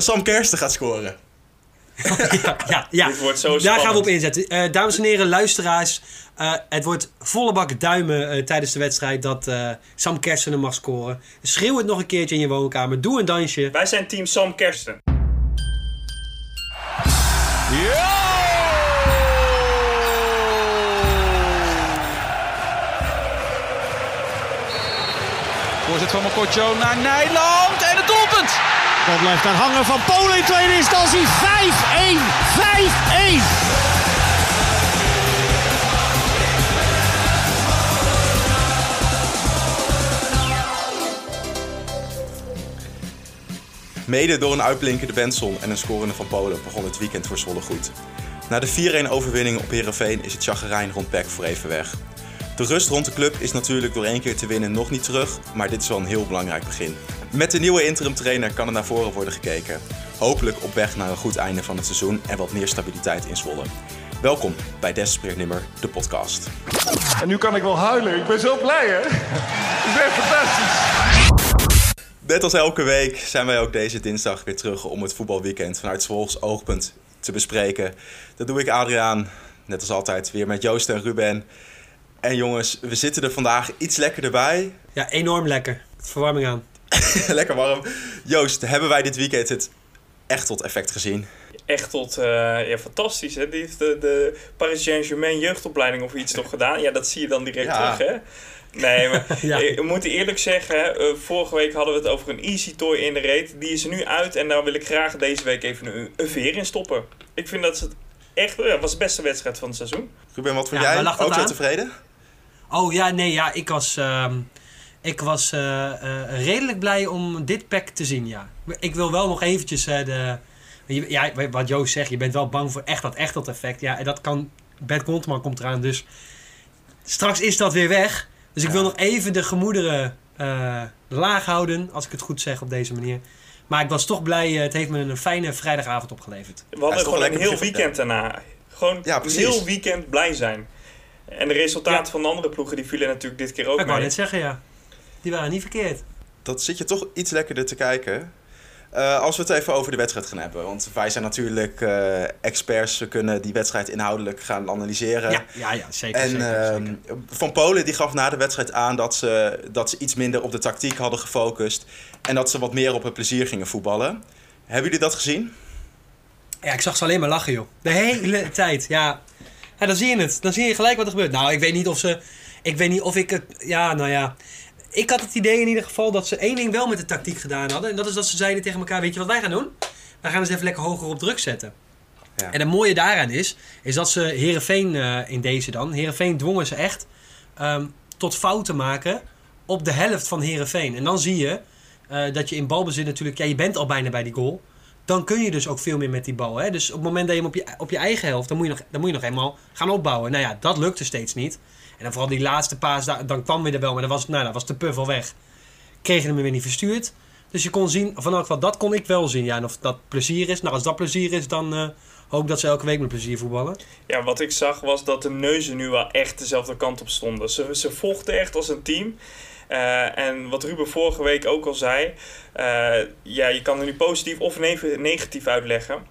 Sam Kersten gaat scoren. ja, ja, ja. Dit wordt zo daar spannend. gaan we op inzetten. Eh, dames en heren, luisteraars. eh, het wordt volle bak duimen eh, tijdens de wedstrijd dat eh, Sam Kersten hem mag scoren. Schreeuw het nog een keertje in je woonkamer. Doe een dansje. Wij zijn team Sam Kersten. Voorzet van Mokotjo naar Nijland en het doelpunt. Dan blijft daar hangen van Polen in tweede instantie. 5-1. 5-1. Mede door een uitblinkende Benson en een scorende van Polen begon het weekend voor Zwolle goed. Na de 4-1 overwinning op Heerenveen is het chagrijn rond PEC voor even weg. De rust rond de club is natuurlijk door één keer te winnen nog niet terug, maar dit is wel een heel belangrijk begin. Met de nieuwe interim trainer kan er naar voren worden gekeken. Hopelijk op weg naar een goed einde van het seizoen en wat meer stabiliteit in Zwolle. Welkom bij Desperate de podcast. En nu kan ik wel huilen. Ik ben zo blij, hè? Is echt fantastisch. Net als elke week zijn wij ook deze dinsdag weer terug om het voetbalweekend vanuit Zwols oogpunt te bespreken. Dat doe ik Adriaan, net als altijd, weer met Joost en Ruben. En jongens, we zitten er vandaag iets lekkerder bij. Ja, enorm lekker. Verwarming aan. Lekker warm. Joost, hebben wij dit weekend het echt tot effect gezien? Echt tot, eh, ja, fantastisch hè. Die heeft de, de Paris Saint-Germain jeugdopleiding of iets toch gedaan. Ja, dat zie je dan direct Ja. terug hè. Nee, maar Ja. we moeten eerlijk zeggen, eh, vorige week hadden we het over een Easy Toy in de reet. Die is er nu uit en daar wil ik graag deze week even een, een veer in stoppen. Ik vind dat het echt, ja, was de beste wedstrijd van het seizoen. Ruben, wat vond Ja, jij? Ook zo tevreden? Oh ja, nee, ja, ik was, ehm, ik was eh, eh, redelijk blij om dit pack te zien, ja. Ik wil wel nog eventjes eh, de... Ja, wat Joost zegt, je bent wel bang voor echt dat echt dat effect. Ja, en dat kan... Bert Kontman komt eraan, dus straks is dat weer weg. Dus ik wil nog even de gemoederen eh, laag houden, als ik het goed zeg op deze manier. Maar ik was toch blij, het heeft me een fijne vrijdagavond opgeleverd. We hadden gewoon een heel weekend daarna. Gewoon Ja, heel weekend blij zijn. En de resultaten Ja. van de andere ploegen die vielen natuurlijk dit keer ook ik wou mee. net zeggen, ja. Die waren niet verkeerd. Dat zit je toch iets lekkerder te kijken. Eh, als we het even over de wedstrijd gaan hebben. Want wij zijn natuurlijk eh, experts. We kunnen die wedstrijd inhoudelijk gaan analyseren. Ja, ja, ja zeker. En zeker, ehm, zeker. Van Polen die gaf na de wedstrijd aan dat ze, dat ze iets minder op de tactiek hadden gefocust. En dat ze wat meer op het plezier gingen voetballen. Hebben jullie dat gezien? Ja, ik zag ze alleen maar lachen, joh. De hele tijd, ja. Ja. Dan zie je het. Dan zie je gelijk wat er gebeurt. Nou, ik weet niet of ze... Ik weet niet of ik het... Ja, nou ja. Ik had het idee in ieder geval dat ze één ding wel met de tactiek gedaan hadden. En dat is dat ze zeiden tegen elkaar, weet je wat wij gaan doen? Wij gaan eens even lekker hoger op druk zetten. Ja. En het mooie daaraan is, is dat ze Herenveen in deze dan... Herenveen dwongen ze echt ehm, tot fouten maken op de helft van Herenveen. En dan zie je eh, dat je in balbezit natuurlijk... Ja, je bent al bijna bij die goal dan kun je dus ook veel meer met die bal. Hè? Dus op het moment dat je hem op je, op je eigen helft, dan moet, je nog, dan moet je nog eenmaal gaan opbouwen. Nou ja, dat lukte steeds niet. En dan vooral die laatste paas, dan kwam weer er wel, maar dan was, nou, dan was de puff al weg. Kreeg je hem weer niet verstuurd. Dus je kon zien, van elk geval, dat kon ik wel zien. Ja, en of dat plezier is, nou als dat plezier is, dan eh, hoop ik dat ze elke week met plezier voetballen. Ja, wat ik zag was dat de neuzen nu wel echt dezelfde kant op stonden. Ze, ze vochten echt als een team. Eh, en wat Ruben vorige week ook al zei, eh, ja, je kan er nu positief of ne- negatief uitleggen.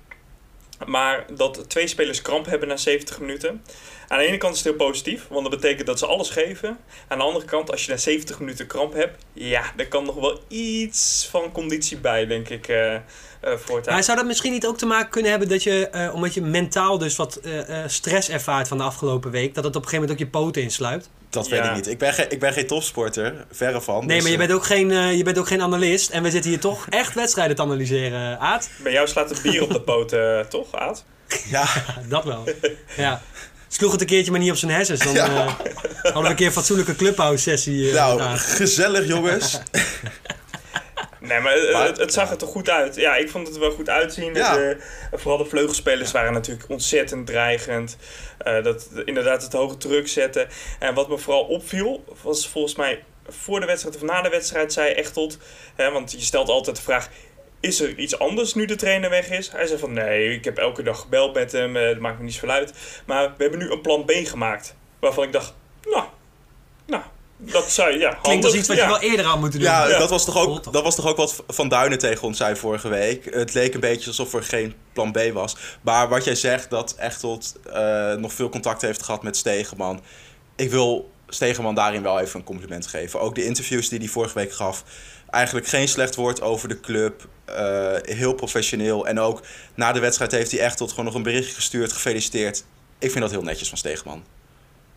Maar dat twee spelers kramp hebben na 70 minuten. Aan de ene kant is het heel positief, want dat betekent dat ze alles geven. Aan de andere kant, als je na 70 minuten kramp hebt, ja, er kan nog wel iets van conditie bij, denk ik, eh eh voortaan. Maar zou dat misschien niet ook te maken kunnen hebben dat je, eh, omdat je mentaal dus wat eh, eh, stress ervaart van de afgelopen week, dat het op een gegeven moment ook je poten insluipt? Dat weet Ja. ik niet. Ik ben, geen- ik ben geen topsporter, verre van. Nee, dus, maar je bent, ook geen, eh, je bent ook geen analist. En we zitten hier toch echt wedstrijden te analyseren, Aad. Bij jou slaat het bier op de poten, toch, Aad? Ja, Dat wel. Ja. Sloeg het een keertje maar niet op zijn hersens. Dan eh, hadden we een keer een fatsoenlijke clubhouse sessie. eh, nou, gedaan. gezellig jongens. Nee, maar, eh, Maar- het, het zag er toch goed uit. Ja, ik vond het er wel goed uitzien. Ja. De- vooral de vleugelspelers waren natuurlijk ontzettend dreigend. Eh, dat inderdaad het hoge druk zetten. En wat me vooral opviel, was volgens mij voor de wedstrijd of na de wedstrijd zei Echtelt... Hè, want je stelt altijd de vraag, is er iets anders nu de trainer weg is? Hij zei van, nee, ik heb elke dag gebeld met hem, eh, dat maakt me niet zoveel uit. Maar we hebben nu een plan B gemaakt. Waarvan ik dacht, nou, nou, Dat zou ja, Klinkt als iets wat ja. je wel eerder aan moeten doen. Ja, Ja. Dat, was toch ook, dat was toch ook wat Van Duinen tegen ons zei vorige week. Het leek een beetje alsof er geen plan B was. Maar wat jij zegt, dat Echtelt eh nog veel contact heeft gehad met Stegeman. Ik wil Stegeman daarin wel even een compliment geven. Ook de interviews die hij vorige week gaf. Eigenlijk geen slecht woord over de club. eh, heel professioneel. En ook na de wedstrijd heeft hij Echtelt gewoon nog een berichtje gestuurd. Gefeliciteerd. Ik vind dat heel netjes van Stegeman.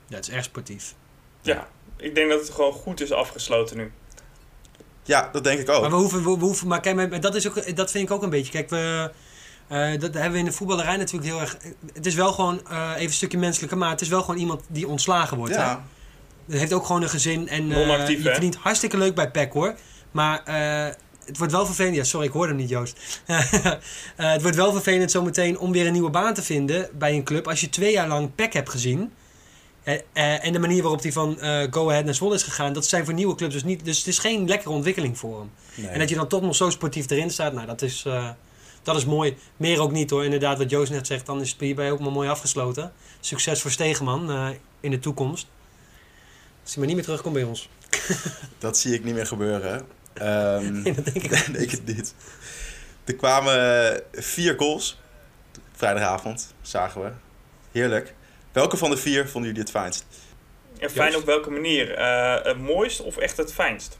Ja, het is erg sportief. Ja, ik denk dat het gewoon goed is afgesloten nu. Ja, dat denk ik ook. Maar we hoeven, we, we hoeven, maar kijk, maar dat, is ook, dat vind ik ook een beetje. Kijk, we, eh, dat hebben we in de voetballerij natuurlijk heel erg. Het is wel gewoon eh, even een stukje menselijke, maar het is wel gewoon iemand die ontslagen wordt. Hè? Het heeft ook gewoon een gezin en eh je hè? verdient hartstikke leuk bij PEC hoor. Maar eh, het wordt wel vervelend. Ja, sorry, ik hoorde hem niet, Joost. Eh, het wordt wel vervelend zometeen om weer een nieuwe baan te vinden bij een club. Als je twee jaar lang PEC hebt gezien. en de manier waarop hij van Go Ahead naar Zwolle is gegaan, dat zijn voor nieuwe clubs dus niet. Dus het is geen lekkere ontwikkeling voor hem. Nee. En dat je dan toch nog zo sportief erin staat, nou, dat is, dat is mooi. Meer ook niet hoor. Inderdaad, wat Joost net zegt, dan is het hierbij ook maar mooi afgesloten. Succes voor Stegeman in de toekomst. Als hij maar niet meer terugkomt bij ons. Dat zie ik niet meer gebeuren. Ehm, Nee, dat denk ik nee, denk het niet. Er kwamen eh, vier goals. Vrijdagavond, zagen we. Heerlijk. Welke van de vier vonden jullie het fijnst? En fijn Joost? op welke manier? Eh, het mooist of echt het fijnst?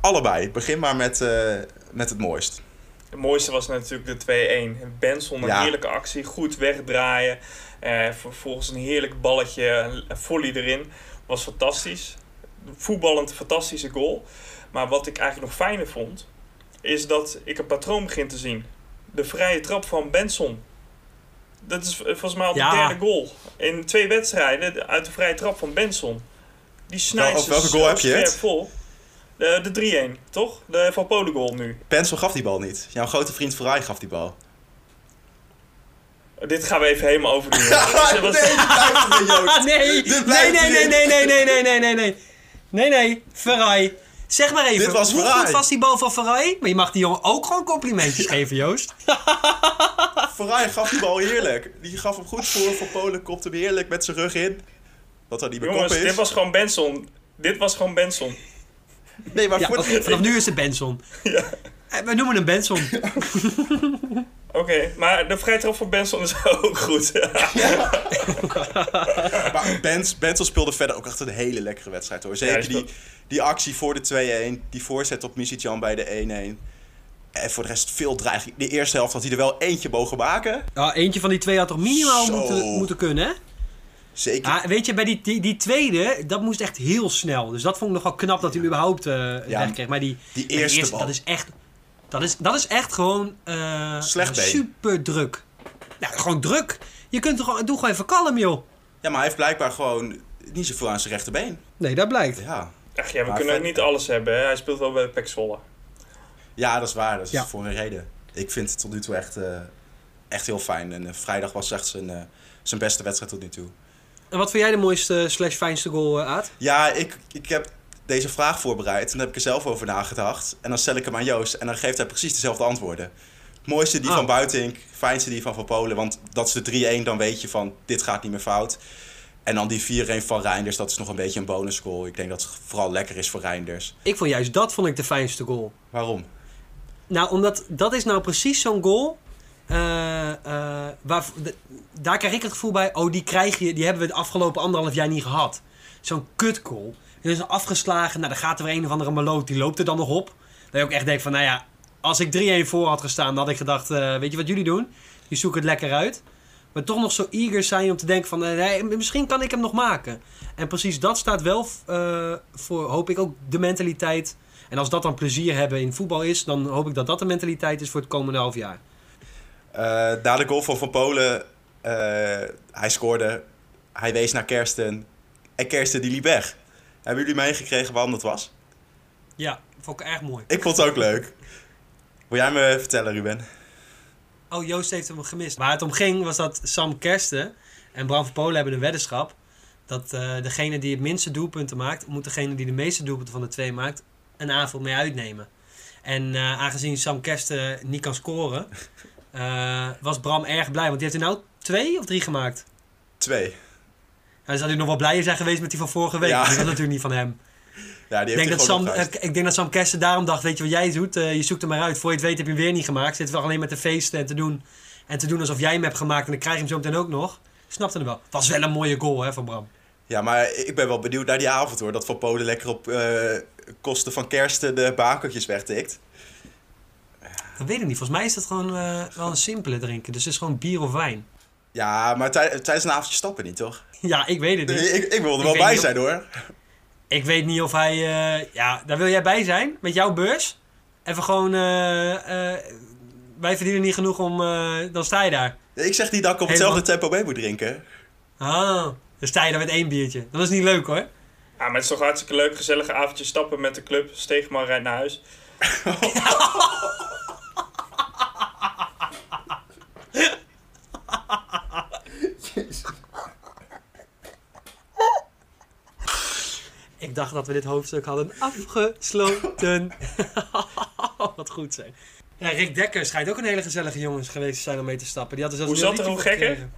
Allebei. Begin maar met, eh, met het mooist. Het mooiste was natuurlijk de 2-1. Benson, een Ja. heerlijke actie. Goed wegdraaien. Eh, vervolgens een heerlijk balletje, een volley erin. Was fantastisch. Voetballend fantastische goal. Maar wat ik eigenlijk nog fijner vond, is dat ik een patroon begin te zien. De vrije trap van Benson. Dat is volgens mij al de Ja. derde goal. In twee wedstrijden uit de vrije trap van Benson. Die snijdt Wel- ze welke goal heb je het? vol. De, de 3-1, toch? De Van Polen goal nu. Pensel gaf die bal niet. Jouw grote vriend Ferrari gaf die bal. Dit gaan we even helemaal overdoen. Dat was- Ah, nee. Dit nee, nee, nee, nee, nee, nee, nee, nee, nee, nee. Nee, nee, Ferrari. Zeg maar even, Dit was hoe Ferrari. goed was die bal van Ferrari? Maar je mag die jongen ook gewoon complimentjes geven, Joost. Ferrari gaf die bal heerlijk. Die gaf hem goed voor. Van Polen kopte hem heerlijk met zijn rug in. Wat dan niet meer Jongens, kop is. dit was gewoon Benson. Dit was gewoon Benson. Nee, maar Ja, voor oké, vanaf nu is het Benson. Ja. Eh, We noemen hem Benson. Oké, maar de vrijtrap van Benson is ook goed. Maar Bens, Bensel speelde verder ook echt een hele lekkere wedstrijd hoor. Ja, Zeker die, die actie voor de 2-1. Die voorzet op Misicjan bij de 1-1. En voor de rest veel dreiging. De eerste helft had hij er wel eentje mogen maken. Ja, eentje van die twee had toch minimaal Zo. moeten, moeten kunnen, hè? Zeker. Ah, weet je, bij die, die, die tweede, dat moest echt heel snel. Dus dat vond ik nogal knap dat hij hem überhaupt eh wegkreeg. Maar die, die maar eerste bal. dat is echt, dat is, dat is echt gewoon eh, Slecht super druk. Ja, gewoon druk. Je kunt er gewoon, doe gewoon even kalm, joh. Ja, maar hij heeft blijkbaar gewoon niet zoveel aan zijn rechterbeen. Nee, dat blijkt. Ja. Ach ja, we Maar kunnen vet- niet alles hebben. Hè? Hij speelt wel bij Pek Zwolle. ja, dat is waar. Dat is Ja. voor een reden. Ik vind het tot nu toe echt, eh, echt heel fijn. En eh, vrijdag was echt zijn, eh, zijn beste wedstrijd tot nu toe. En wat vind jij de mooiste slash fijnste goal, Aad? Ja, ik, ik heb deze vraag voorbereid. En daar heb ik er zelf over nagedacht. En dan stel ik hem aan Joost. En dan geeft hij precies dezelfde antwoorden. Het mooiste die Ah. van Buitink. Fijnste die van Van Polen. Want dat is de 3-1. Dan weet je van, dit gaat niet meer fout. En dan die 4-1 van Reinders. Dat is nog een beetje een bonusgoal. Ik denk dat het vooral lekker is voor Reinders. Ik vond juist dat vond ik de fijnste goal. Waarom? Nou, omdat dat is nou precies zo'n goal. eh, eh, waar, de- daar krijg ik het gevoel bij. Oh, die, krijg je, die hebben we de afgelopen anderhalf jaar niet gehad. Zo'n kut Die is afgeslagen. Nou, dan gaat er weer een of andere maloot. Die loopt er dan nog op. Dat je ook echt denkt van, nou ja. Als ik 3-1 voor had gestaan, dan had ik gedacht... eh, weet je wat jullie doen? Die zoeken het lekker uit. Maar toch nog zo eager zijn om te denken van... eh, misschien kan ik hem nog maken. En precies dat staat wel eh, voor, hoop ik, ook de mentaliteit... En als dat dan plezier hebben in voetbal is, dan hoop ik dat dat de mentaliteit is voor het komende half jaar. Na de goal van Van Polen. hij scoorde. Hij wees naar Kersten. En Kersten die liep weg. Hebben jullie meegekregen waarom dat was? Ja, vond ik erg mooi. Ik vond het ook leuk. Wil jij me vertellen, Ruben? Oh, Joost heeft hem gemist. Waar het om ging was dat Sam Kersten en Bram van Polen hebben een weddenschap. Dat eh, degene die het minste doelpunten maakt, moet degene die de meeste doelpunten van de twee maakt, een avond mee uitnemen. En eh, aangezien Sam Kersten niet kan scoren, eh, was Bram erg blij. Want die heeft er nou twee of drie gemaakt. Twee. Hij zou nog wel blijer zijn geweest met die van vorige week. Ja. maar Die was natuurlijk niet van hem. Ja, die Ik heeft denk, dat Sam, ik denk dat Sam Kersten daarom dacht, weet je wat jij doet? Eh, je zoekt hem maar uit. Voor je het weet heb je hem weer niet gemaakt. Zit wel alleen met de feesten en te doen. En te doen alsof jij hem hebt gemaakt en dan krijg je hem zo meteen ook nog. Snapte hem wel. Was wel een mooie goal hè, van Bram. Ja, maar ik ben wel benieuwd naar die avond hoor. Dat Van Polen lekker op eh, kosten van kersten de bakertjes wegtikt. Dat weet ik niet. Volgens mij is dat gewoon eh, wel een simpele drinken. Dus het is gewoon bier of wijn. Ja, maar tij- tijdens een avondje stappen niet, toch? Ja, ik weet het niet. Nee, ik, ik wil er Ik wel bij zijn hoor. Ik weet niet of hij... eh, ja, daar wil jij bij zijn. Met jouw beurs. Even gewoon... eh, eh, wij verdienen niet genoeg om... eh, dan sta je daar. Ik zeg niet dat ik op Helemaal- hetzelfde tempo mee moet drinken. Ah, dan sta je daar met één biertje. Dat is niet leuk hoor. Ja, maar het is toch hartstikke leuk. Gezellige avondje stappen met de club. Steegman rijdt naar huis. Ik dacht dat we dit hoofdstuk hadden afgesloten. Wat goed zijn. Ja, Rick Dekker schijnt ook een hele gezellige jongens geweest te zijn om mee te stappen. Die had zelfs Hoe zat er, hoe gekker? gekregen.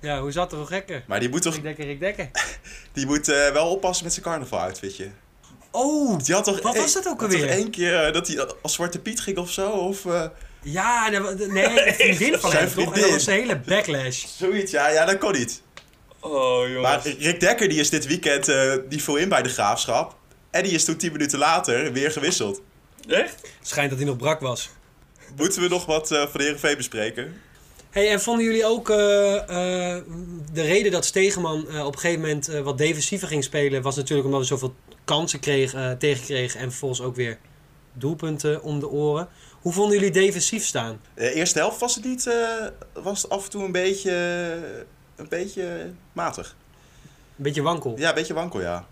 Ja, hoe zat er hoe gekker? Maar die moet toch Rick Dekker, Rick Dekker. die moet, eh, wel oppassen met zijn carnaval outfitje. Oh, Die had toch Wat was één- dat ook alweer? één keer eh, dat hij als Zwarte Piet ging of zo? Of eh, ja, nee, nee, een vriendin van Zijn hem toch? En vriendin. dat was een hele backlash. zoiets. Ja, ja, dat kon niet. Oh, jongens. Maar Rick Dekker die is dit weekend eh, die viel in bij de graafschap. En die is toen 10 minuten later weer gewisseld. Echt? Schijnt dat hij nog brak was. Moeten we nog wat eh, van de Heerenveen bespreken? Hey, en vonden jullie ook eh, eh, de reden dat Stegeman eh, op een gegeven moment eh, wat defensiever ging spelen, was natuurlijk omdat we zoveel kansen kreeg, tegenkregen en vervolgens ook weer doelpunten om de oren. Hoe vonden jullie defensief staan? De eerste helft was het niet, eh, was het af en toe een beetje, een beetje matig. Een beetje wankel. Ja, een beetje wankel, ja.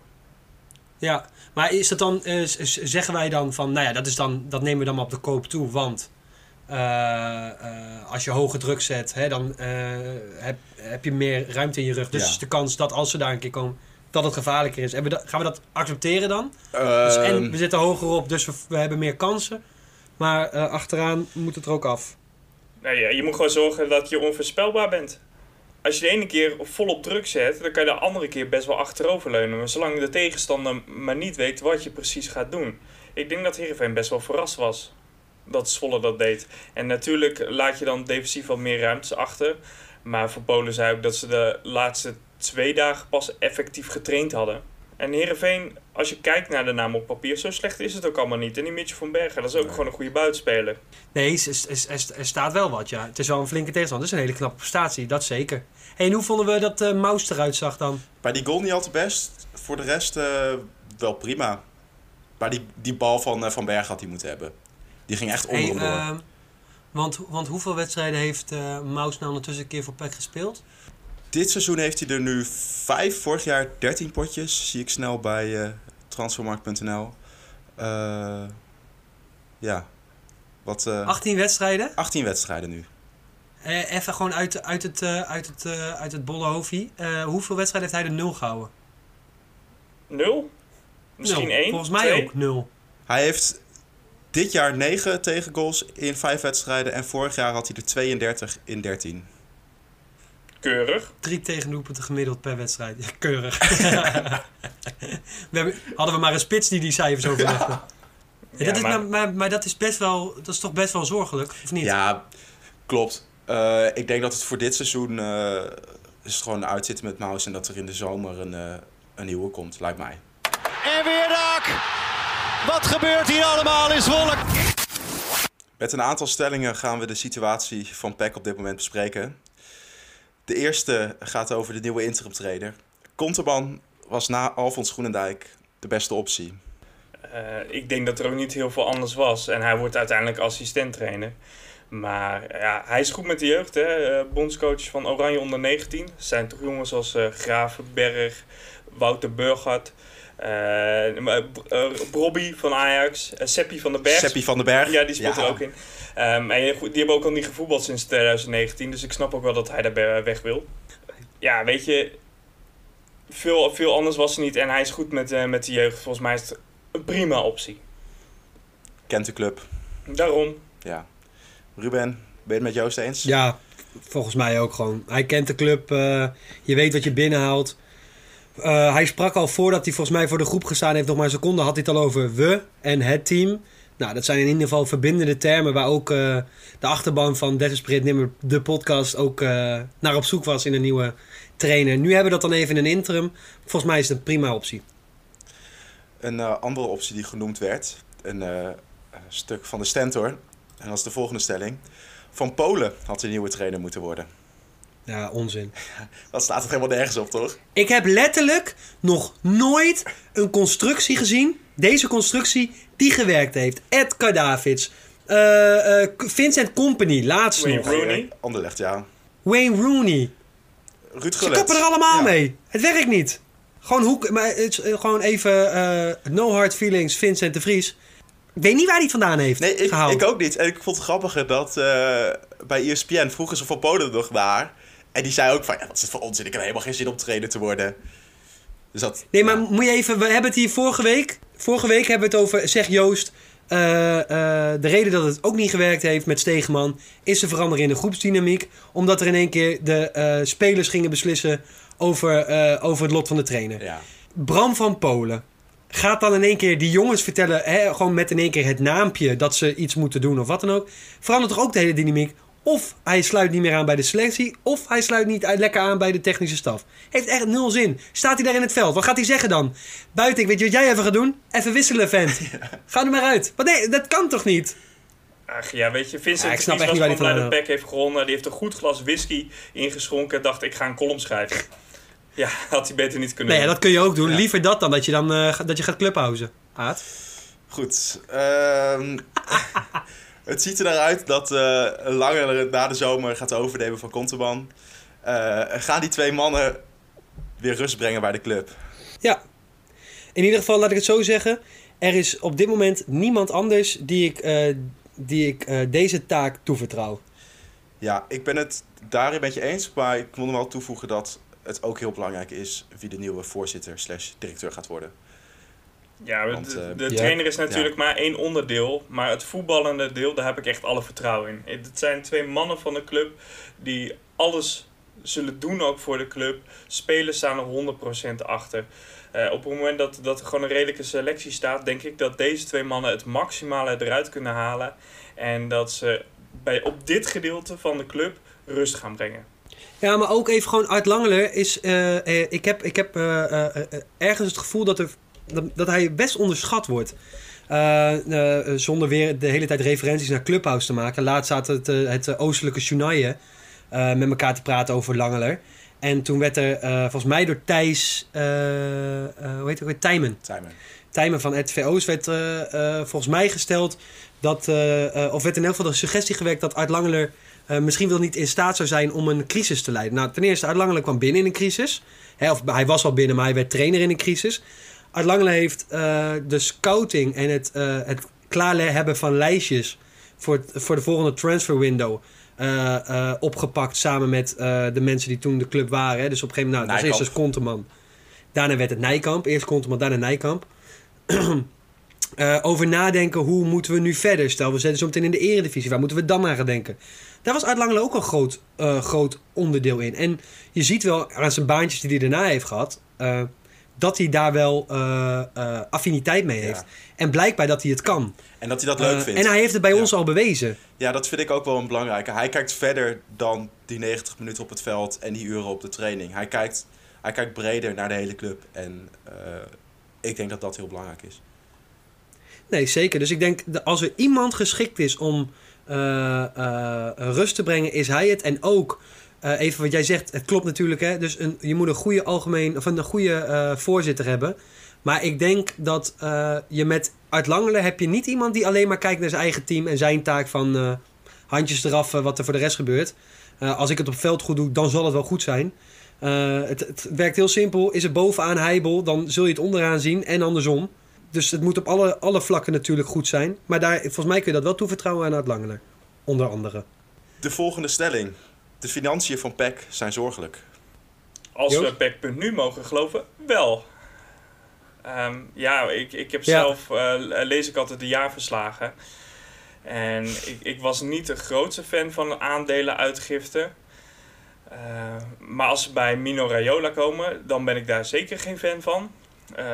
Ja, maar is dat dan, eh, zeggen wij dan van, nou ja, dat, is dan, dat nemen we dan maar op de koop toe, want eh, eh, als je hoge druk zet, hè, dan eh, heb, heb je meer ruimte in je rug. Dus Ja. is de kans dat als ze daar een keer komen, dat het gevaarlijker is. We dat, gaan we dat accepteren dan? Dus, en Ehm, we zitten hoger op, dus we, we hebben meer kansen. Maar eh, achteraan moet het er ook af. Nou ja, je moet gewoon zorgen dat je onvoorspelbaar bent. Als je de ene keer volop druk zet, dan kan je de andere keer best wel achteroverleunen. Maar zolang de tegenstander maar niet weet wat je precies gaat doen. Ik denk dat Heerenveen best wel verrast was dat Zwolle dat deed. En natuurlijk laat je dan defensief wat meer ruimtes achter. Maar voor Polen zei ook dat ze de laatste twee dagen pas effectief getraind hadden. En Heerenveen, als je kijkt naar de naam op papier, zo slecht is het ook allemaal niet. En die Mitchell van Bergen, dat is ook Nee. gewoon een goede buitenspeler. Nee, er, er staat wel wat, ja. Het is wel een flinke tegenstander. Het is een hele knappe prestatie, dat zeker. En hoe vonden we dat eh Maus eruit zag dan? bij die goal niet al te best. Voor de rest eh, wel prima. Maar die, die bal van Van Berg had hij moeten hebben. Die ging echt onder Hey, hem door. ehm, want, want hoeveel wedstrijden heeft eh Maus nou ondertussen een keer voor PEC gespeeld? Dit seizoen heeft hij er nu vijf. Vorig jaar 13 potjes. Zie ik snel bij eh, transfermarkt.nl. Eh, ja. Wat, eh, 18 wedstrijden? 18 wedstrijden nu. Eh, even gewoon uit, uit, het, eh, uit, het, eh, uit het bolle hoofdje. Eh, hoeveel wedstrijden heeft hij de nul gehouden? Nul? Misschien Nul. één? Volgens mij twee? ook nul. Hij heeft dit jaar 9 tegengoals in 5 wedstrijden. En vorig jaar had hij er 32 in 13. Keurig. Drie tegendoelpunten gemiddeld per wedstrijd. Ja, keurig. we hebben, hadden we maar een spits die die cijfers overlegde. Ja, Ja, dat is, maar- maar, maar, maar dat is best wel, dat is toch best wel zorgelijk, of niet? Ja, klopt. Eh, ik denk dat het voor dit seizoen eh, is het gewoon uitzitten met Maus. En dat er in de zomer een, eh, een nieuwe komt, lijkt mij. En weer raak. Wat gebeurt hier allemaal in Zwolle? Met een aantal stellingen gaan we de situatie van PEC op dit moment bespreken. De eerste gaat over de nieuwe interim trainer. Konterman was na Alfons Groenendijk de beste optie. Eh, ik denk dat er ook niet heel veel anders was. En hij wordt uiteindelijk assistent trainer. Maar ja, hij is goed met de jeugd. Hè? Eh, bondscoach van Oranje onder 19. Er zijn toch jongens als eh Gravenberg, Wouter Burghardt. maar, eh, Robbie van Ajax, uh, Seppi van den Berg. Seppi van den Berg. Ja, die speelt er ook in. Ehm, en die hebben ook al niet gevoetbald sinds 2019. Dus ik snap ook wel dat hij daar weg wil. Ja, weet je... Veel, veel anders was er niet. En hij is goed met, met de jeugd. Volgens mij is het een prima optie. Kent de club. Daarom. Ja. Ruben, ben je het met Joost eens? Ja, volgens mij ook gewoon. Hij kent de club, eh, je weet wat je binnenhaalt. Eh, hij sprak al voordat hij volgens mij voor de groep gestaan heeft, nog maar een seconde, had hij het al over we en het team. Nou, dat zijn in ieder geval verbindende termen waar ook eh, de achterban van Desperate Nimmer, de podcast, ook naar op zoek was in een nieuwe trainer. Nu hebben we dat dan even in een interim. Volgens mij is het een prima optie. Een andere optie die genoemd werd, een stuk van de Stentor, en dat is de volgende stelling. Van Polen had de nieuwe trainer moeten worden. Ja, onzin. Dat staat er helemaal nergens op, toch? Ik heb letterlijk nog nooit een constructie gezien, deze constructie, die gewerkt heeft. Edgar Davids, eh, eh, Vincent Company, laatst Wayne nog. Rooney. Anderlecht, ja. Wayne Rooney. Ruud Ze Gullit. kappen er allemaal Ja. mee. Het werkt niet. Gewoon, hoe, maar het is, eh, gewoon even eh, no hard feelings, Vincent de Vries. Ik weet niet waar hij het vandaan heeft Nee, ik, ook niet. En ik vond het grappig dat eh, bij ESPN vroegen ze van Polen nog naar. En die zei ook van, ja, wat is het voor onzin? Ik heb helemaal geen zin om trainer te worden. Dus dat... Nee, maar ja. moet je even... We hebben het hier vorige week... Vorige week hebben we het over... Zeg Joost... eh, eh, de reden dat het ook niet gewerkt heeft met Stegeman... is de verandering in de groepsdynamiek. Omdat er in één keer de spelers gingen beslissen... Over, over het lot van de trainer. Ja. Bram van Polen gaat dan in één keer die jongens vertellen, hè, gewoon met in één keer het naampje dat ze iets moeten doen of wat dan ook. Verandert toch ook de hele dynamiek? Of hij sluit niet meer aan bij de selectie, of hij sluit niet lekker aan bij de technische staf. Heeft echt nul zin. Staat hij daar in het veld? Wat gaat hij zeggen dan? Buiten, weet je wat jij even gaat doen? Even wisselen, vent. Ga er maar uit. Maar nee, dat kan toch niet? Ach ja, weet je, Vincent Ja, ik de snap echt niet waar hij vandaan dat Peck heeft gewonnen. Die heeft een goed glas whisky ingeschonken en dacht, ik ga een column schrijven. Ja, had hij beter niet kunnen Nee, doen. dat kun je ook doen. Ja. Liever dat dan dat je, dan, eh, dat je gaat clubhousen. Aad? Goed. ehm, het ziet er naar uit dat eh Langer na de zomer gaat overnemen van Conteman. Eh, gaan die twee mannen weer rust brengen bij de club? Ja. In ieder geval, laat ik het zo zeggen. Er is op dit moment niemand anders die ik, eh, die ik eh, deze taak toevertrouw. Ja, ik ben het daarin met je eens. Maar ik wil nog wel toevoegen dat het ook heel belangrijk is wie de nieuwe voorzitter slash directeur gaat worden. Ja, de, Want, eh, de trainer is natuurlijk maar één onderdeel. Maar het voetballende deel, daar heb ik echt alle vertrouwen in. Het zijn twee mannen van de club die alles zullen doen ook voor de club. Spelers staan er 100% achter. Eh, op het moment dat, dat er gewoon een redelijke selectie staat, denk ik dat deze twee mannen het maximale eruit kunnen halen. En dat ze bij, op dit gedeelte van de club rust gaan brengen. Ja, maar ook even gewoon Art Langeler is... eh, eh, ik heb, ik heb eh, ergens het gevoel dat, er, dat, dat hij best onderschat wordt. Zonder weer de hele tijd referenties naar Clubhouse te maken. Laatst zaten het, het oostelijke Shunaye eh, met elkaar te praten over Langeler. En toen werd er volgens mij door Thijs... hoe heet het weer? Tijmen. Simon. Tijmen van het VO's werd volgens mij gesteld dat, of werd in elk geval de suggestie gewekt dat Art Langeler eh, misschien wel niet in staat zou zijn om een crisis te leiden. Nou, ten eerste, Art Langeler kwam binnen in een crisis. Of hij was al binnen, maar hij werd trainer in een crisis. Art Langeler heeft eh, de scouting en het, eh het klaar hebben van lijstjes voor, het- voor de volgende transfer window. opgepakt samen met de mensen die toen de club waren. Hè. Dus op een gegeven moment, nou, dat eerst Nijkamp. dus Konteman. Daarna werd het Nijkamp. Eerst Konteman, daarna Nijkamp. Over nadenken, hoe moeten we nu verder? Stel, we zitten zo meteen in de eredivisie. Waar moeten we dan aan gaan denken? Daar was Art Langelen ook een groot, eh, groot onderdeel in. En je ziet wel aan zijn baantjes die hij daarna heeft gehad... eh, dat hij daar wel eh, affiniteit mee heeft. Ja. En blijkbaar dat hij het kan. En dat hij dat leuk vindt. en hij heeft het bij Ja. ons al bewezen. Ja, dat vind ik ook wel een belangrijke. Hij kijkt verder dan die 90 minuten op het veld en die uren op de training. Hij kijkt, hij kijkt breder naar de hele club. En ik denk dat dat heel belangrijk is. Nee, zeker. Dus ik denk, dat als er iemand geschikt is om rust te brengen, is hij het. En ook, eh, even wat jij zegt, het klopt natuurlijk. Hè? Dus een, je moet een goede algemeen, of een goede eh, voorzitter hebben. Maar ik denk dat eh, je met uit Langelen heb je niet iemand die alleen maar kijkt naar zijn eigen team en zijn taak van eh, handjes eraf eh, wat er voor de rest gebeurt. Eh, als ik het op veld goed doe, dan zal het wel goed zijn. Eh, het, het werkt heel simpel. Is het bovenaan heibel, dan zul je het onderaan zien en andersom. Dus het moet op alle, alle vlakken natuurlijk goed zijn. Maar daar, volgens mij kun je dat wel toevertrouwen aan het Langeler. Onder andere. De volgende stelling. De financiën van PEC zijn zorgelijk. Als Joost? we Peck.nu mogen geloven, wel. Ehm, ja, ik, ik heb Ja. zelf, eh, lees ik altijd de jaarverslagen. En ik, ik was niet de grootste fan van aandelenuitgifte. Eh, maar als ze bij Mino Raiola komen, dan ben ik daar zeker geen fan van. Eh,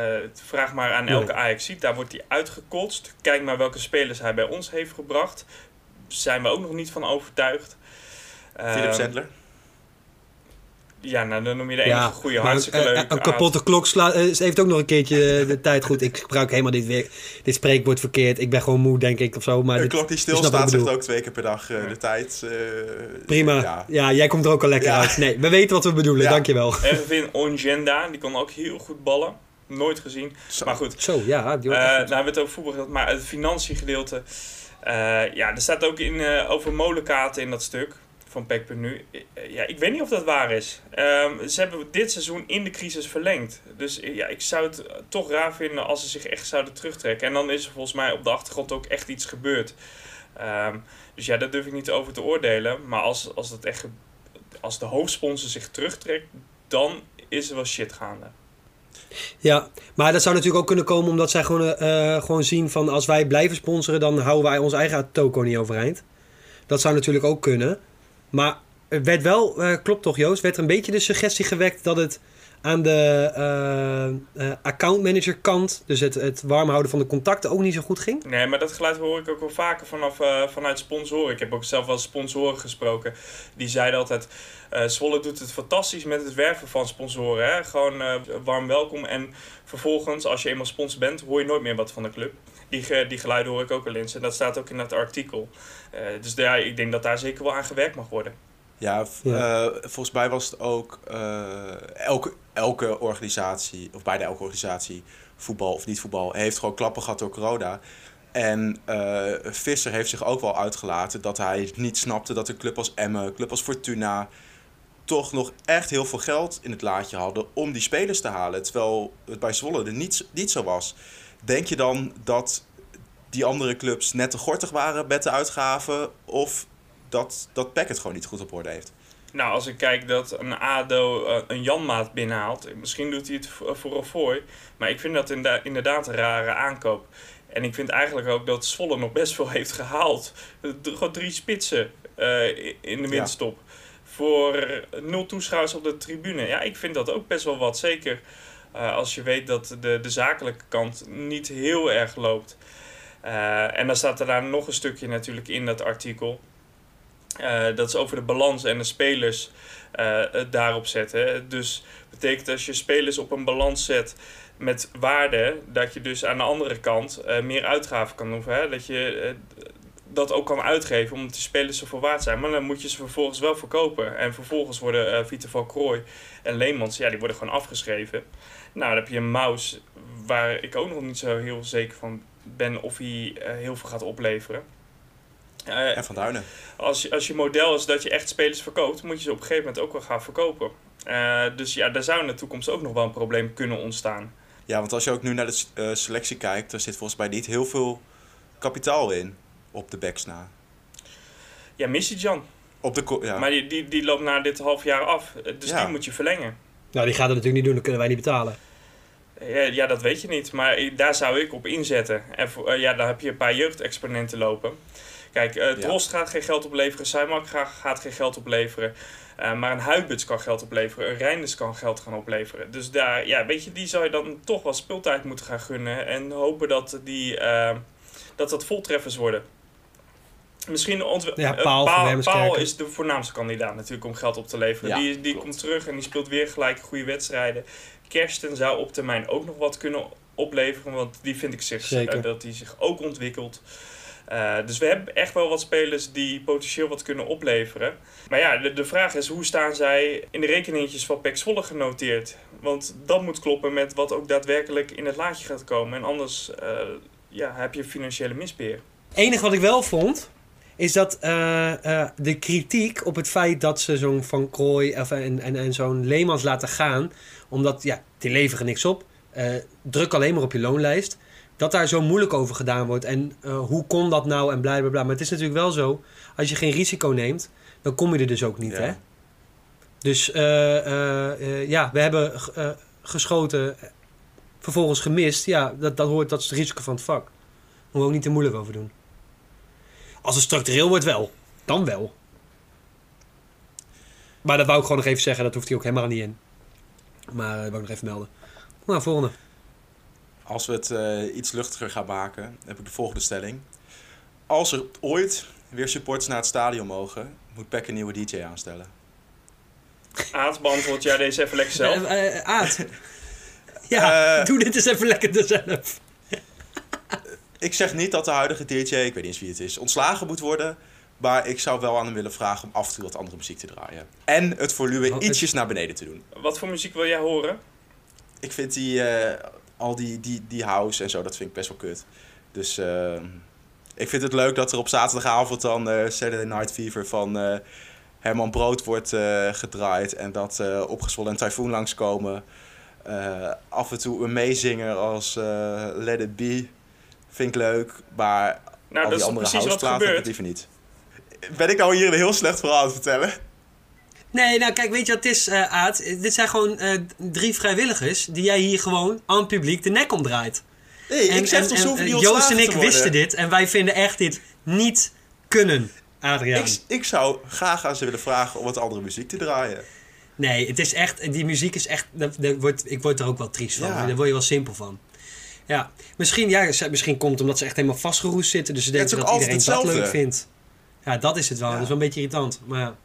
vraag maar aan elke Nee. ajax Daar wordt hij uitgekotst. Kijk maar welke spelers hij bij ons heeft gebracht. Zijn we ook nog niet van overtuigd. Philip Eh, Sandler. Ja, nou dan noem je de enige Ja, goede. Hartstikke een, leuk. een kapotte klok sla, eh, ze heeft ook nog een keertje eh, de tijd goed. Ik gebruik helemaal dit, weer, dit spreekwoord verkeerd. Ik ben gewoon moe, denk ik, of zo. Maar Een dit- klok die stilstaat zegt ook twee keer per dag eh, de tijd. eh, Prima. Ja. Ja. jij komt er ook al lekker Ja. uit. Nee, we weten wat we bedoelen, Ja. dankjewel. Ervin Ongenda, die kon ook heel goed ballen. Nooit gezien. Zo. Maar goed, Zo, ja. Die Eh, nou hebben we het over voetbal gehad, maar het financiegedeelte. eh ja, er staat ook in, eh, over molenkaarten in dat stuk van Pek.nu. Ja, ik weet niet of dat waar is. Ehm, ze hebben dit seizoen in de crisis verlengd. Dus ja, ik zou het toch raar vinden als ze zich echt zouden terugtrekken. En dan is er volgens mij op de achtergrond ook echt iets gebeurd. Ehm, dus ja, daar durf ik niet over te oordelen. Maar als, als, dat echt, als de hoofdsponsor zich terugtrekt, dan is er wel shit gaande. Ja, maar dat zou natuurlijk ook kunnen komen omdat zij gewoon, eh, gewoon zien van als wij blijven sponsoren, dan houden wij ons eigen toko niet overeind. Dat zou natuurlijk ook kunnen. Maar er werd wel, eh, klopt toch Joost, werd er een beetje de suggestie gewekt dat het aan de eh eh, accountmanager kant, dus het, het warm houden van de contacten, ook niet zo goed ging. Nee, maar dat geluid hoor ik ook wel vaker vanaf, eh, vanuit sponsoren. Ik heb ook zelf wel sponsoren gesproken. Die zeiden altijd, eh Zwolle doet het fantastisch met het werven van sponsoren. Hè? Gewoon eh, warm welkom. En vervolgens, als je eenmaal sponsor bent, hoor je nooit meer wat van de club. Die, ge- die geluiden hoor ik ook wel eens. En dat staat ook in dat artikel. Eh, dus ja, ik denk dat daar zeker wel aan gewerkt mag worden. Ja, eh, volgens mij was het ook eh, elke, elke organisatie, of bijna elke organisatie, voetbal of niet voetbal, heeft gewoon klappen gehad door corona. En eh, Visser heeft zich ook wel uitgelaten dat hij niet snapte dat een club als Emmen, een club als Fortuna, toch nog echt heel veel geld in het laadje hadden om die spelers te halen. Terwijl het bij Zwolle er niet, niet zo was. Denk je dan dat die andere clubs net te gortig waren met de uitgaven? Of dat, dat Peck het gewoon niet goed op orde heeft? Nou, als ik kijk dat een ADO eh, een Janmaat binnenhaalt, misschien doet hij het voor- voor een fooi. Maar ik vind dat inderdaad een rare aankoop. En ik vind eigenlijk ook dat Zwolle nog best veel heeft gehaald. Gewoon drie spitsen eh, in de winststop. Voor nul toeschouwers op de tribune. Ja, ik vind dat ook best wel wat. Zeker eh, als je weet dat de, de zakelijke kant niet heel erg loopt. Eh, en dan staat er daar nog een stukje natuurlijk in dat artikel. Eh, dat is over de balans en de spelers daarop zetten. Dus betekent als je spelers op een balans zet met waarde, dat je dus aan de andere kant meer uitgaven kan doen. Hè? Dat je dat ook kan uitgeven omdat die spelers zoveel waard zijn. Maar dan moet je ze vervolgens wel verkopen. En vervolgens worden eh Vita van Krooi en Leemans, ja, die worden gewoon afgeschreven. Nou, dan heb je een Maus, waar ik ook nog niet zo heel zeker van ben of hij eh, heel veel gaat opleveren. Eh, En Van Duinen. als, je- als je model is dat je echt spelers verkoopt, moet je ze op een gegeven moment ook wel gaan verkopen. Dus ja, daar zou in de toekomst ook nog wel een probleem kunnen ontstaan. Ja, want als je ook nu naar de selectie kijkt, er zit volgens mij niet heel veel kapitaal in op de backs na. Ja, Missy-Jan. Op de ja. Maar die, die, die loopt na dit half jaar af. Dus Ja. die moet je verlengen. Nou, die gaat het natuurlijk niet doen, dat kunnen wij niet betalen. Ja, ja, dat weet je niet. Maar daar zou ik op inzetten. En voor, eh, ja, dan heb je een paar jeugdexponenten lopen. Kijk, eh Drost gaat geen geld opleveren. Saimak gaat, gaat geen geld opleveren. Eh, maar een Huibits kan geld opleveren. Een Reinders kan geld gaan opleveren. Dus daar, ja, weet je, die zou je dan toch wel speeltijd moeten gaan gunnen. En hopen dat die, eh, dat, dat voltreffers worden. Misschien Ja, eh, Paal, Wermerskerken. Paal is de voornaamste kandidaat natuurlijk om geld op te leveren. Ja, die die klopt. komt terug en die speelt weer gelijk goede wedstrijden. Kersten zou op termijn ook nog wat kunnen opleveren. Want die vind ik zich, Zeker. eh, dat die zich ook ontwikkelt. Eh, dus we hebben echt wel wat spelers die potentieel wat kunnen opleveren. Maar ja, de, de vraag is hoe staan zij in de rekeningetjes van PEC Zwolle genoteerd? Want dat moet kloppen met wat ook daadwerkelijk in het laadje gaat komen. En anders eh, ja, heb je financiële misbeheer. enige wat ik wel vond, is dat eh, eh, de kritiek op het feit dat ze zo'n Van Krooi of, en, en, en zo'n Leemans laten gaan, omdat ja, die leveren niks op, eh, druk alleen maar op je loonlijst, dat daar zo moeilijk over gedaan wordt. En eh, hoe kon dat nou en bla bla bla. Maar het is natuurlijk wel zo, als je geen risico neemt, dan kom je er dus ook niet. Ja. Hè? Dus eh, eh, eh, ja, we hebben eh, geschoten, eh, vervolgens gemist. Ja, dat, dat, hoort, dat is het risico van het vak. Daar moeten we ook niet te moeilijk over doen. Als het structureel wordt wel, dan wel. Maar dat wou ik gewoon nog even zeggen. Dat hoeft hij ook helemaal niet in. Maar dat wou ik nog even melden. Nou, volgende. Als we het eh, iets luchtiger gaan maken, heb ik de volgende stelling. Als er ooit weer supporters naar het stadion mogen, moet PEC een nieuwe DJ aanstellen. Aad, beantwoord jij deze even lekker zelf. Eh, eh, Aad. ja, Eh. doe dit eens even lekker er zelf. Ik zeg niet dat de huidige DJ, ik weet niet eens wie het is, ontslagen moet worden. Maar ik zou wel aan hem willen vragen om af en toe wat andere muziek te draaien. En het volume het- ietsjes naar beneden te doen. Wat voor muziek wil jij horen? Ik vind die, eh, al die, die, die house en zo, dat vind ik best wel kut. Dus eh, ik vind het leuk dat er op zaterdagavond dan eh, Saturday Night Fever van Herman Brood wordt gedraaid. En dat Opgezwollen en Typhoon langskomen. Af en toe een meezinger als Let It Be. Vind ik leuk, maar Nou, al dat die is andere precies wat houseplaten heb ik liever niet. Ben ik nou hier een heel slecht verhaal aan het vertellen? Nee, nou kijk, weet je wat het is, eh Aad? Dit zijn gewoon eh, drie vrijwilligers die jij hier gewoon aan het publiek de nek omdraait. Nee, En- ik zeg toch zo die Joost en ik wisten dit en wij vinden echt dit niet kunnen, Adriaan. Ik, ik zou graag aan ze willen vragen om wat andere muziek te draaien. Nee, het is echt, die muziek is echt, dat, dat wordt, ik word er ook wel triest van. Ja. Daar word je wel simpel van. Ja, misschien, ja, misschien komt het omdat ze echt helemaal vastgeroest zitten. Dus ze denken dat iedereen altijd dat leuk hetzelfde. vindt. Ja, dat is het wel. Ja. Dat is wel een beetje irritant. Maar ja.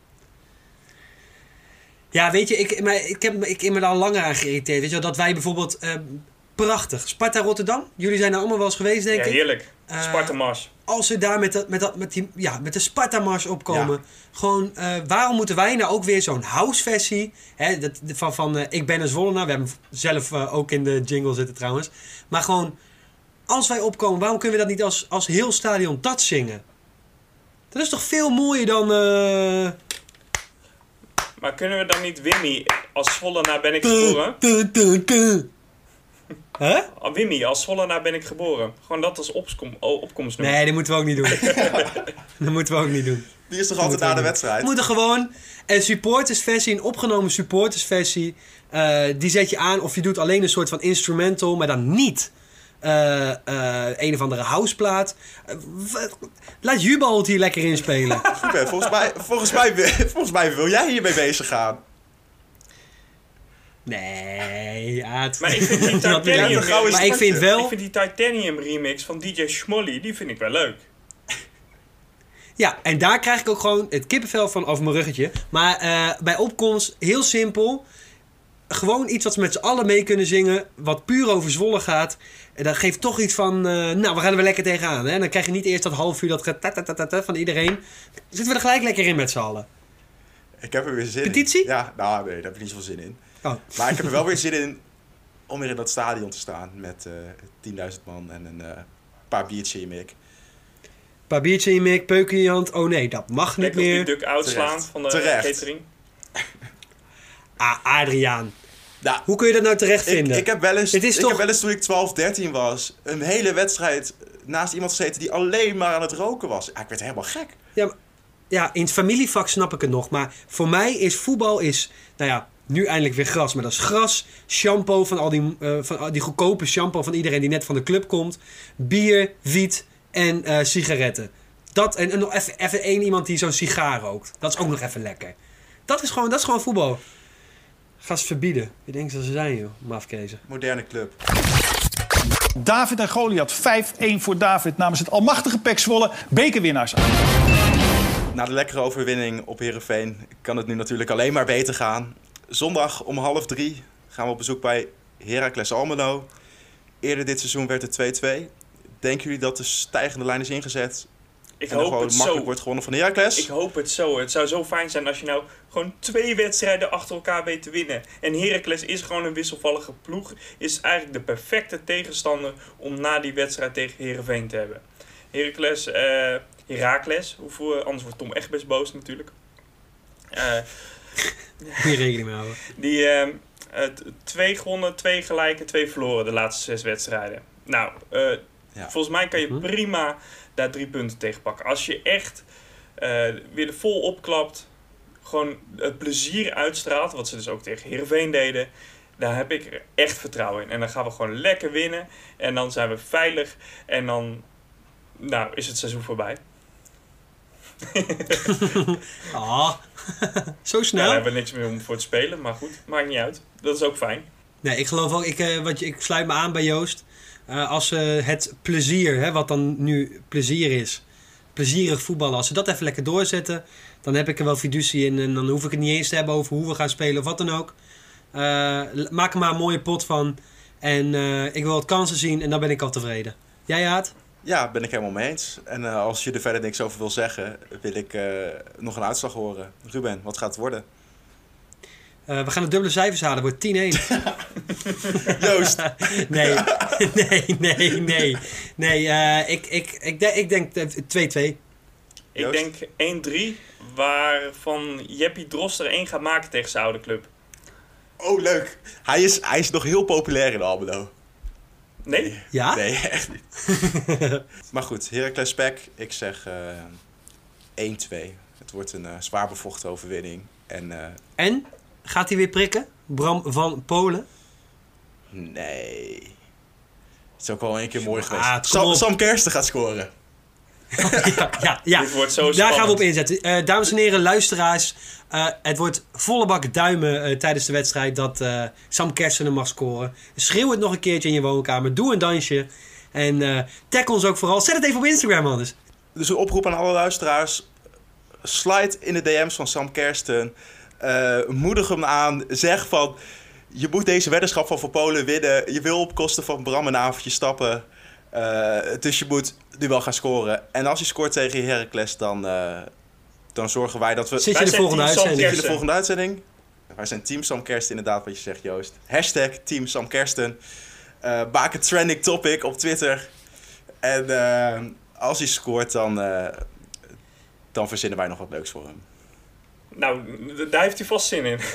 Ja, weet je, ik, maar ik heb me- ik me daar al langer aan geïrriteerd. Weet je wel, dat wij bijvoorbeeld... eh, prachtig. Sparta Rotterdam. Jullie zijn er allemaal wel eens geweest, denk Ja, ik. heerlijk. Eh, Sparta Mars. Als ze daar met, dat, met, dat, met, die, ja, met de Sparta-mars opkomen. Gewoon, eh, waarom moeten wij nou ook weer zo'n house-versie... Hè, dat, van, van eh, Ik ben een Zwollenaar. We hebben hem zelf ook in de jingle zitten trouwens. Maar gewoon, als wij opkomen... Waarom kunnen we dat niet als, als heel stadion dat zingen? Dat is toch veel mooier dan... Maar kunnen we dan niet Wimmy als Zwollenaar ben ik geboren? Hè? Ah, Wimmy als Zwollenaar ben ik geboren. Gewoon dat als opkom, oh, opkomstnummer. Nee, dat moeten we ook niet doen. dat moeten we ook niet doen. Die is toch Dat altijd na de doen. wedstrijd? We moeten gewoon een supportersversie, een opgenomen supportersversie. eh, die zet je aan of je doet alleen een soort van instrumental, maar dan niet eh, eh, een of andere houseplaat. Laat Jubal het hier lekker inspelen. Ruben, volgens mij, volgens, mij, volgens mij wil jij hiermee bezig gaan. Nee, Aad. Maar ik vind die Titanium, maar ik vind wel... ik vind die Titanium remix van DJ Schmolly, die vind ik wel leuk. Ja, en daar krijg ik ook gewoon het kippenvel van over mijn ruggetje. Maar eh, bij opkomst, heel simpel. Gewoon iets wat ze met z'n allen mee kunnen zingen. Wat puur over Zwolle gaat. En dat geeft toch iets van... eh, nou, we gaan er weer lekker tegenaan. Hè? Dan krijg je niet eerst dat half uur dat getatatata van iedereen. Dan zitten we er gelijk lekker in met z'n allen. Ik heb er weer zin Petitie? in. Ja, nou nee, daar heb ik niet zoveel zin in. Oh. Maar ik heb er wel weer zin in om weer in dat stadion te staan met eh 10.000 man en een eh, paar biertjes in je mik. paar biertje in je mik, peuken in je hand. Oh nee, dat mag niet meer. duck uitslaan Terecht. van de Terecht. catering. Ah, Adriaan. Nou, Hoe kun je dat nou terecht ik, vinden? ik, heb wel eens, ik toch- heb wel eens toen ik 12, 13 was, een hele wedstrijd naast iemand gezeten die alleen maar aan het roken was. Ja, ik werd helemaal gek. Ja, maar- ja, in het familievak snap ik het nog. Maar voor mij is voetbal is... Nou ja, nu eindelijk weer gras. Maar dat is gras, shampoo van al die, eh, van al die goedkope shampoo van iedereen die net van de club komt. Bier, wiet en eh, sigaretten. Dat en, en nog even, even één iemand die zo'n sigaar rookt. Dat is ook nog even lekker. Dat is gewoon, dat is gewoon voetbal. Ga ze verbieden. Je denkt dat ze zijn, joh. Mafkezen. Moderne club. David en Goliath. 5-1 voor David namens het almachtige Pek Zwolle. Bekerwinnaars. Na de lekkere overwinning op Herenveen kan het nu natuurlijk alleen maar beter gaan. Zondag om half drie gaan we op bezoek bij Heracles Almelo. Eerder dit seizoen werd het 2-2. Denken jullie dat de stijgende lijn is ingezet? Ik en hoop gewoon het makkelijk zo. wordt gewonnen van Heracles? Ik hoop het zo. Het zou zo fijn zijn als je nou gewoon twee wedstrijden achter elkaar weet te winnen. En Heracles is gewoon een wisselvallige ploeg. Is eigenlijk de perfecte tegenstander om na die wedstrijd tegen Herenveen te hebben. Heracles, eh Heracles, hoeveel, anders wordt Tom echt best boos natuurlijk. Eh, Moet je rekening mee houden. die eh, het- twee gewonnen, twee gelijk en twee verloren de laatste zes wedstrijden. Nou, eh, Ja. volgens mij kan je Mhm. prima daar drie punten tegen pakken. Als je echt eh, weer er vol opklapt, gewoon het plezier uitstraalt, wat ze dus ook tegen Heerenveen deden, daar heb ik er echt vertrouwen in. En dan gaan we gewoon lekker winnen en dan zijn we veilig en dan nou, is het seizoen voorbij. Ah, zo snel. daar hebben we niks meer om voor te spelen, maar goed, maakt niet uit. Dat is ook fijn. Nee, ik geloof ook, ik, eh, wat ik sluit me aan bij Joost. Eh, als ze het plezier, hè, wat dan nu plezier is, plezierig voetballen, als ze dat even lekker doorzetten, dan heb ik er wel fiducie in. En dan hoef ik het niet eens te hebben over hoe we gaan spelen of wat dan ook. Maak er maar een mooie pot van. En ik wil wat kansen zien en dan ben ik al tevreden. Jij, Haat? Ja, ben ik helemaal mee eens. En eh, als je er verder niks over wil zeggen, wil ik eh, nog een uitslag horen. Ruben, wat gaat het worden? Eh, we gaan de dubbele cijfers halen, wordt 10-1. Joost! nee, nee, nee, nee. Nee, eh, ik, ik, ik, denk- ik denk eh, 2-2. Ik denk 1-3, waarvan Jeppie Drost er één gaat maken tegen zijn oude club. Oh, leuk. Hij is, hij is nog heel populair in Almelo. Nee? Ja? Nee, echt niet. maar goed, Heracles Pek, ik zeg eh 1-2. Het wordt een eh, zwaar bevochten overwinning. En eh, En? Gaat hij weer prikken? Bram van Polen? nee. Het is ook wel een keer mooi Ah, geweest. kom Sam. Sam Kersten gaat scoren. ja, ja, ja. Dit wordt zo Daar spannend. gaan we op inzetten. Eh, dames en heren, luisteraars. eh, het wordt volle bak duimen eh, tijdens de wedstrijd dat eh, Sam Kersen mag scoren. Schreeuw het nog een keertje in je woonkamer. Doe een dansje. En eh tag ons ook vooral. Zet het even op Instagram anders. Dus een oproep aan alle luisteraars. Slide in de DM's van Sam Kersten. Eh, moedig hem aan. Zeg van... Je moet deze weddenschap van Voor Polen winnen. Je wil op kosten van Bram een avondje stappen. Eh, dus je moet nu wel gaan scoren. En als je scoort tegen Heracles, dan, eh, dan zorgen wij dat we... Zit je de volgende uitzending? Je de volgende uitzending? Wij zijn Team Sam Kersten, inderdaad, wat je zegt, Joost. Hashtag Team Sam Kersten. Eh, maak een trending topic op Twitter. En eh, als hij scoort, dan, eh, dan verzinnen wij nog wat leuks voor hem. Nou, daar heeft hij vast zin in.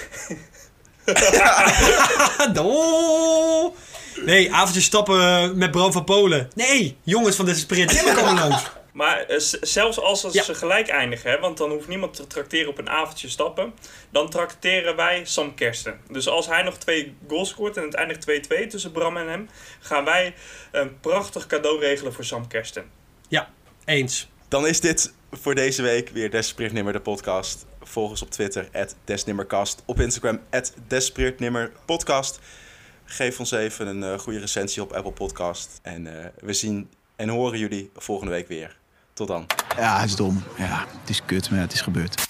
Oh. Nee, avondje stappen met Bram van Polen. Nee, jongens van de sprint. Helemaal komen langs. Maar eh, zelfs als Ja. ze gelijk eindigen, hè, want dan hoeft niemand te trakteren op een avondje stappen, dan trakteren wij Sam Kersten. Dus als hij nog twee goals scoort en het eindigt 2-2 tussen Bram en hem, gaan wij een prachtig cadeau regelen voor Sam Kersten. Ja, eens. Dan is dit voor deze week weer Desperate de podcast. Volg ons op Twitter, Desnimmercast. Op Instagram, Podcast. Geef ons even een eh, goede recensie op Apple Podcast. En eh, we zien en horen jullie volgende week weer. Tot dan. Ja, het is dom. Ja, het is kut, maar het is gebeurd.